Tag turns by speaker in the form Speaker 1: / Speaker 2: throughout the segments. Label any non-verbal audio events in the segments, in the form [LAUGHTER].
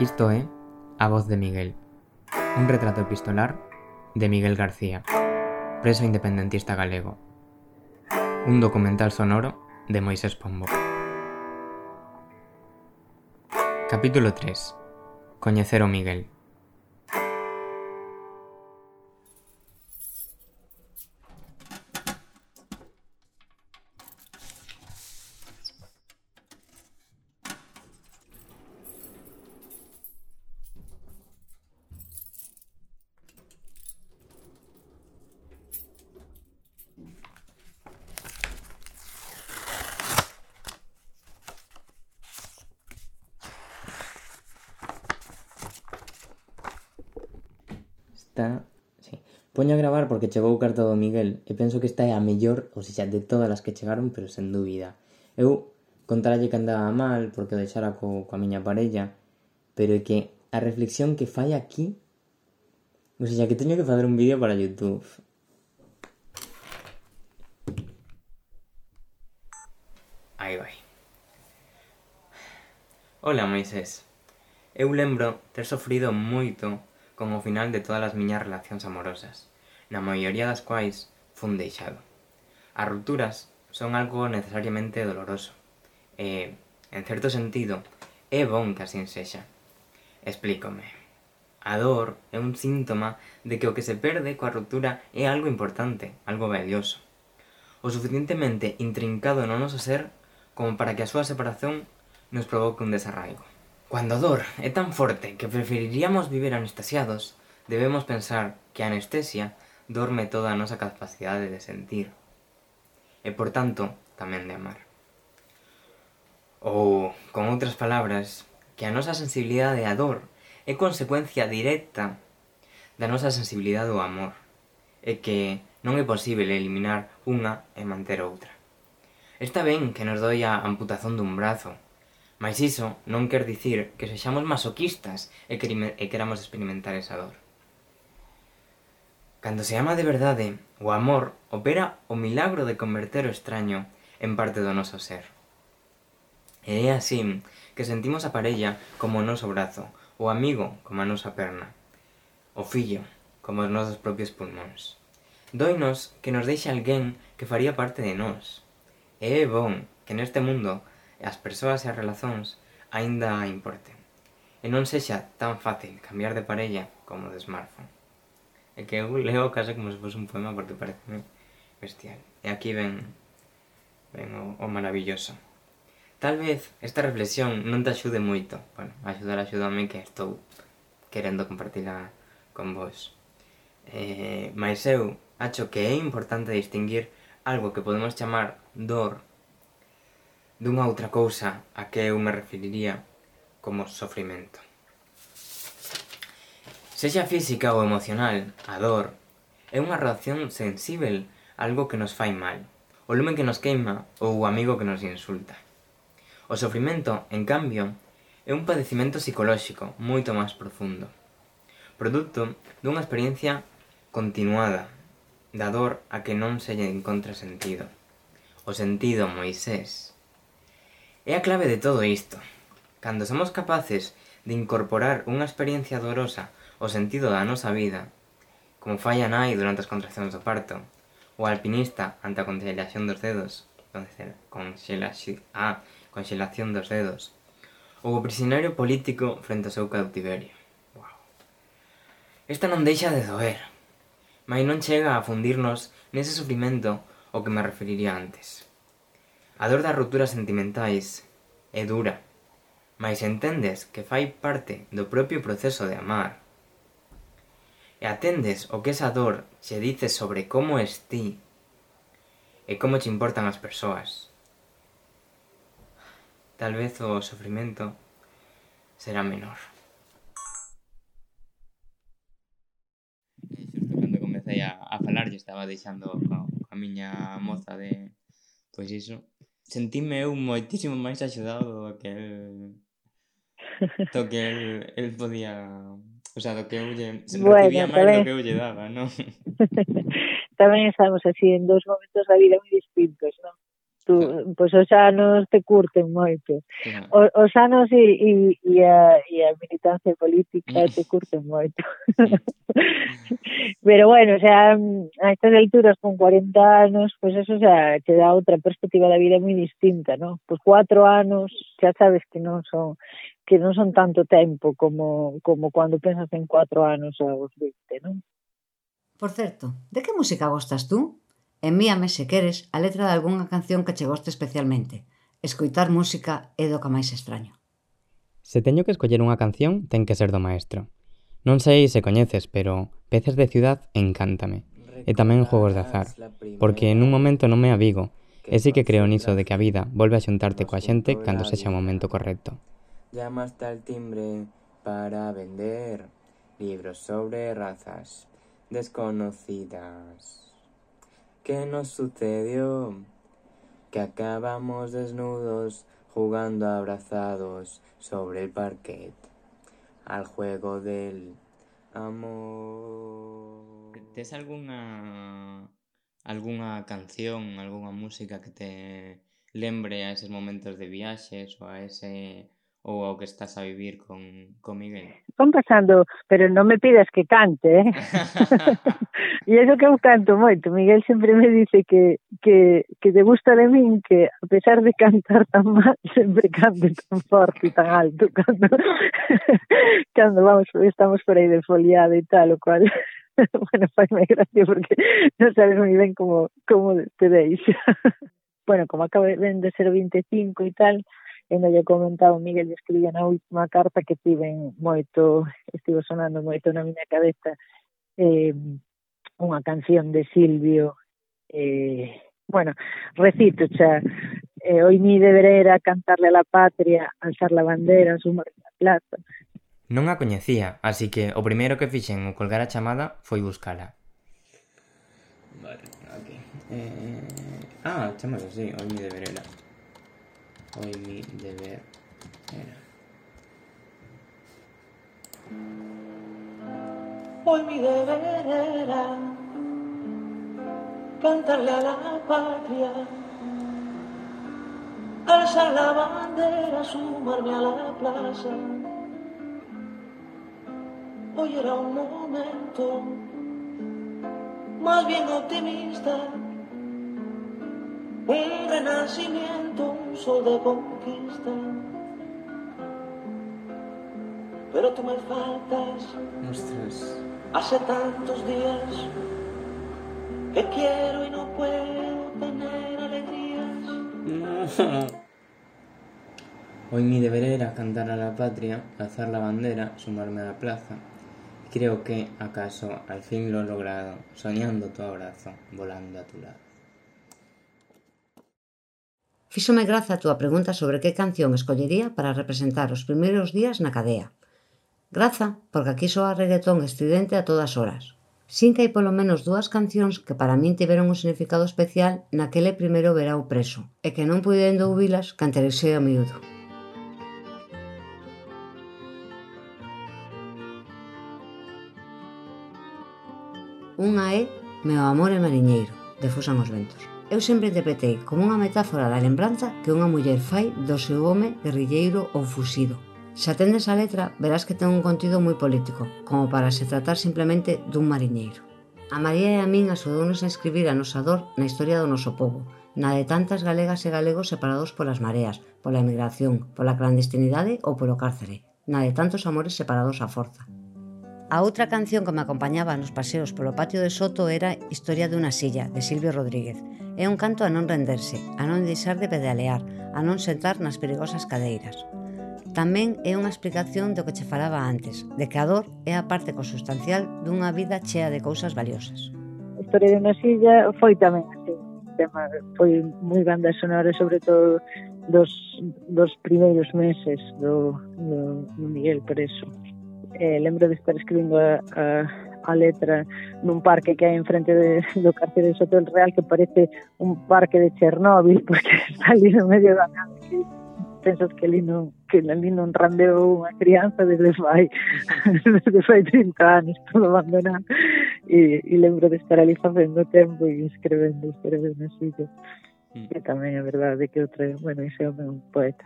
Speaker 1: Isto é A voz de Miguel, un retrato epistolar de Miguel García, preso independentista galego. Un documental sonoro de Moisés Pombo. Capítulo 3. Coñecer o Miguel. está... Sí. Poño a gravar porque chegou carta do Miguel e penso que esta é a mellor, ou seja, de todas as que chegaron, pero sen dúbida. Eu contaralle que andaba mal porque o deixara co, coa miña parella, pero é que a reflexión que fai aquí... Ou seja, que teño que fazer un vídeo para Youtube. Aí vai. Ola, Moisés. Eu lembro ter sofrido moito como final de todas as miñas relacións amorosas, na maioría das quais fun deixado. As rupturas son algo necesariamente doloroso, e, en certo sentido, é bon que así sexa. Explícome. A dor é un síntoma de que o que se perde coa ruptura é algo importante, algo valioso. O suficientemente intrincado no noso ser como para que a súa separación nos provoque un desarraigo. Cuando a dor é tan forte que preferiríamos vivir anestesiados, debemos pensar que a anestesia dorme toda a nosa capacidade de sentir e, por tanto, tamén de amar. Ou, con outras palabras, que a nosa sensibilidade á dor é consecuencia directa da nosa sensibilidade ao amor e que non é posible eliminar unha e manter outra. Está ben que nos doi a amputación dun brazo, Mais iso non quer dicir que sexamos masoquistas e, que, e queramos experimentar esa dor. Cando se ama de verdade, o amor opera o milagro de converter o extraño en parte do noso ser. E é así que sentimos a parella como o noso brazo, o amigo como a nosa perna, o fillo como os nosos propios pulmóns. Doinos que nos deixe alguén que faría parte de nós. E é bon que neste mundo e as persoas e as relacións aínda importen. E non sexa tan fácil cambiar de parella como de smartphone. É que eu leo case como se fose un poema porque parece bestial. E aquí ven, ven o, o maravilloso. Tal vez esta reflexión non te axude moito. Bueno, axudar axudame que estou querendo compartila con vos. Eh, mas eu acho que é importante distinguir algo que podemos chamar dor dunha outra cousa a que eu me referiría como sofrimento. Sexa física ou emocional, a dor é unha reacción sensível a algo que nos fai mal, o lume que nos queima ou o amigo que nos insulta. O sofrimento, en cambio, é un padecimento psicolóxico moito máis profundo, produto dunha experiencia continuada da dor a que non se lle encontra sentido. O sentido Moisés É a clave de todo isto. Cando somos capaces de incorporar unha experiencia dolorosa ao sentido da nosa vida, como fai a nai durante as contraccións do parto, o alpinista ante a congelación dos dedos, congelación ah, congelación dos dedos, ou o prisioneiro político frente ao seu cautiverio. Wow. Esta non deixa de doer, mas non chega a fundirnos nese sufrimento ao que me referiría antes. A dor das rupturas sentimentais é dura, mas entendes que fai parte do propio proceso de amar. E atendes o que esa dor che dice sobre como es ti e como te importan as persoas. Tal vez o sofrimento será menor. E xusto cando comecei a, a falar, yo estaba deixando a, a miña moza de, pois iso, sentime eu moitísimo máis axudado do que el do [LAUGHS] que el, el podía o sea, do que eu lle bueno, recibía máis tamén... do que eu lle daba, non? [LAUGHS]
Speaker 2: tamén estamos así en dous momentos da vida moi distintos, non? tú, claro. pois os anos te curten moito. O, os anos e, e, e, a, e a militancia política mm. te curten moito. Mm. [LAUGHS] Pero bueno, o sea, a estas alturas, con 40 anos, pois eso xa te dá outra perspectiva da vida moi distinta, ¿no? Pois cuatro anos, xa sabes que non son que non son tanto tempo como, como cando pensas en cuatro anos aos 20, non?
Speaker 3: Por certo, de que música gostas tú? Envíame, se queres, a letra de algunha canción que che goste especialmente. Escoitar música é do que máis extraño.
Speaker 1: Se teño que escoller unha canción, ten que ser do maestro. Non sei se coñeces, pero Peces de Ciudad encántame. E tamén Juegos de Azar, porque en un momento non me avigo, e sí que creo niso de que a vida volve a xuntarte coa xente cando sexa o momento correcto. Llamaste al timbre para vender libros sobre razas desconocidas. ¿Qué nos sucedió? Que acabamos desnudos jugando abrazados sobre el parquet al juego del amor. ¿Tienes alguna alguna canción, alguna música que te lembre a esos momentos de viajes o a ese ou ao que estás a vivir con, con Miguel?
Speaker 2: Van pasando, pero non me pidas que cante, eh? [LAUGHS] e iso que eu canto moito. Miguel sempre me dice que, que, que te gusta de min que, a pesar de cantar tan mal, sempre canto tan forte e tan alto cando, [LAUGHS] cando vamos, estamos por aí de foliada e tal, o cual [LAUGHS] bueno, faime gracia porque non sabes moi ben como, como te despedeis. bueno, como acaba de ser 25 e tal, e me lle comentaba o Miguel escribía na última carta que tiven moito, estivo sonando moito na miña cabeza eh, unha canción de Silvio eh, bueno, recito xa eh, hoy mi deber era cantarle a la patria, alzar la bandera, sumar a plaza.
Speaker 1: Non a coñecía, así que o primeiro que fixen ao colgar a chamada foi buscala. Vale, aquí. Eh... Ah, chamada, sí, hoy mi deber era. Hoy mi deber era.
Speaker 4: Hoy mi deber era cantarle a la patria, alzar la bandera, sumarme a la plaza. Hoy era un momento más bien optimista un renacimiento, un sol de conquista. Pero tú me faltas.
Speaker 1: Ostras.
Speaker 4: Hace tantos días que quiero y no puedo tener alegrías. No. [LAUGHS]
Speaker 1: Hoy mi deber era cantar a la patria, alzar la bandera, sumarme a la plaza. Creo que, acaso, al fin lo he logrado, soñando tu abrazo, volando a tu lado.
Speaker 3: Fíxome graza a túa pregunta sobre que canción escollería para representar os primeiros días na cadea. Graza, porque aquí soa reggaetón estridente a todas horas. Sin que hai polo menos dúas cancións que para min tiveron un significado especial naquele primeiro verao preso, e que non puidendo ouvilas canterexei a miúdo. Unha é Meu amor é mariñeiro, de Fusan os ventos eu sempre interpretei como unha metáfora da lembranza que unha muller fai do seu home guerrilleiro ou fusido. Se atendes a letra, verás que ten un contido moi político, como para se tratar simplemente dun mariñeiro. A María e a min asodounos a escribir a nosa dor na historia do noso povo, na de tantas galegas e galegos separados polas mareas, pola emigración, pola clandestinidade ou polo cárcere, na de tantos amores separados á forza. A outra canción que me acompañaba nos paseos polo patio de Soto era Historia dunha silla, de Silvio Rodríguez, É un canto a non renderse, a non deixar de pedalear, a non sentar nas perigosas cadeiras. Tamén é unha explicación do que che falaba antes, de que a dor é a parte consustancial dunha vida chea de cousas valiosas.
Speaker 2: A historia de unha silla foi tamén así. Tema, foi moi banda sonora, sobre todo dos, dos primeiros meses do, do, do Miguel Preso. Eh, lembro de estar escribindo a, a a letra nun parque que hai enfrente de, do cárcere de Soto del Real que parece un parque de Chernóbil [LAUGHS] porque está ali no medio da nada que pensas que ali non, que ali non randeou unha crianza desde fai, [LAUGHS] desde fai 30 anos todo abandonado. E, e lembro de estar ali facendo tempo e escrevendo, escrevendo así que mm. que tamén é verdade que outro, bueno, ese é o meu poeta.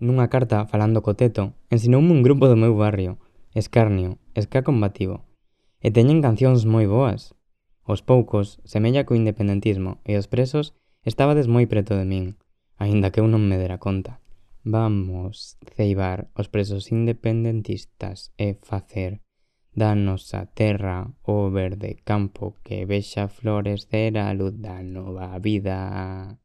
Speaker 1: Nunha carta falando co teto, ensinoume un grupo do meu barrio escarnio e ska combativo. E teñen cancións moi boas. Os poucos, semella co independentismo e os presos, estabades moi preto de min, aínda que eu non me dera conta. Vamos ceibar os presos independentistas e facer da nosa terra o verde campo que vexa florescer a luz da nova vida.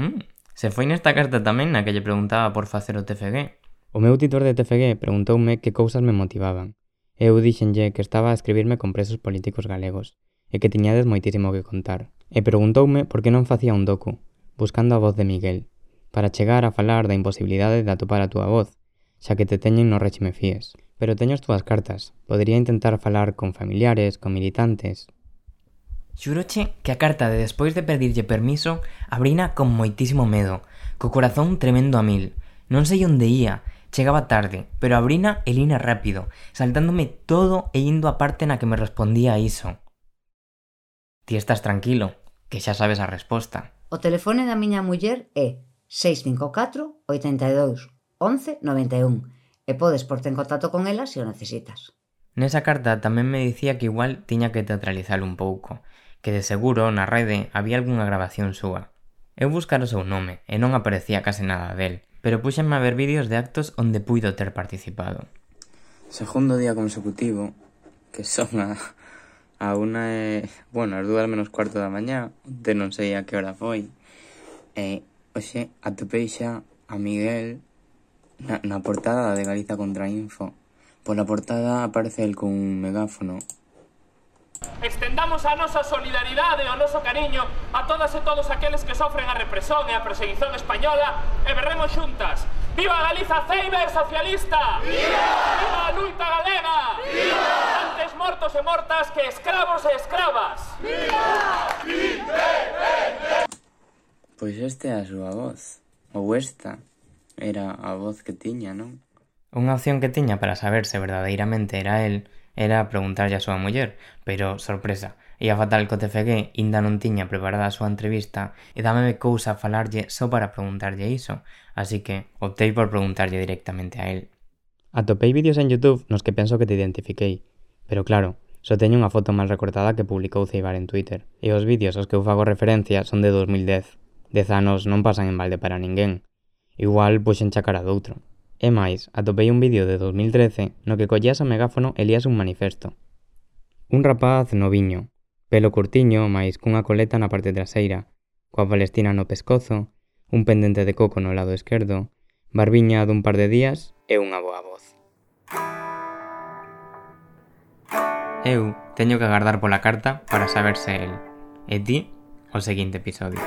Speaker 1: Mm, se foi nesta carta tamén na que lle preguntaba por facer o TFG, O meu titor de TFG preguntoume que cousas me motivaban, eu díxenlle que estaba a escribirme con presos políticos galegos, e que tiñades moitísimo que contar. E preguntoume por que non facía un docu, buscando a voz de Miguel, para chegar a falar da imposibilidade de atopar a túa voz, xa que te teñen no réxime fíes. Pero teño as túas cartas, podería intentar falar con familiares, con militantes... Xuroche que a carta de despois de pedirlle permiso abrina con moitísimo medo, co corazón tremendo a mil. Non sei onde ía, Chegaba tarde, pero abrina e lina rápido, saltándome todo e indo a parte na que me respondía a iso. Ti estás tranquilo, que xa sabes a resposta.
Speaker 3: O telefone da miña muller é 654 82 11 91 e podes porte en contacto con ela se o necesitas.
Speaker 1: Nesa carta tamén me dicía que igual tiña que teatralizar un pouco, que de seguro na rede había algunha grabación súa. Eu buscar o seu nome e non aparecía case nada del, pero puxenme a ver vídeos de actos onde puido ter participado. Segundo día consecutivo, que son a, a unha e... bueno, as dúas menos cuarto da mañá, onde non sei a que hora foi, e Oxe, atopei xa a Miguel na, na portada de Galiza contra Info. Pola portada aparece el con un megáfono.
Speaker 5: Extendamos a nosa solidaridade e o noso cariño a todas e todos aqueles que sofren a represión e a perseguición española e berremos xuntas. Viva Galiza Ceiber socialista! Viva! Viva a luita galega! Viva! Antes mortos e mortas que escravos e escravas! Viva!
Speaker 1: Pois este é a súa voz. Ou esta era a voz que tiña, non? Unha opción que tiña para saber se verdadeiramente era el era preguntarlle a súa muller, pero, sorpresa, ía fatal que o TFG inda non tiña preparada a súa entrevista e dame cousa falarlle só para preguntarlle iso, así que optei por preguntarlle directamente a él. Atopei vídeos en YouTube nos que penso que te identifiquei, pero claro, só teño unha foto mal recortada que publicou Ceibar en Twitter, e os vídeos aos que eu fago referencia son de 2010. Dez anos non pasan en balde para ninguén. Igual puxen chacar a doutro. E máis, atopei un vídeo de 2013 no que collías o megáfono e lías un manifesto. Un rapaz noviño, pelo curtiño máis cunha coleta na parte traseira, coa palestina no pescozo, un pendente de coco no lado esquerdo, barbiña dun par de días e unha boa voz. Eu teño que agardar pola carta para saber se el. E ti, o seguinte episodio.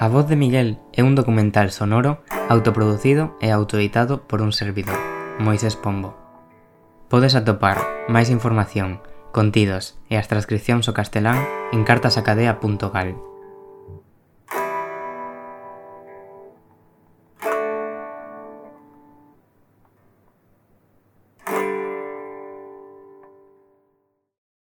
Speaker 1: A voz de Miguel é un documental sonoro autoproducido e autoeditado por un servidor, Moisés Pombo. Podes atopar máis información, contidos e as transcripcións ao castelán en cartasacadea.gal.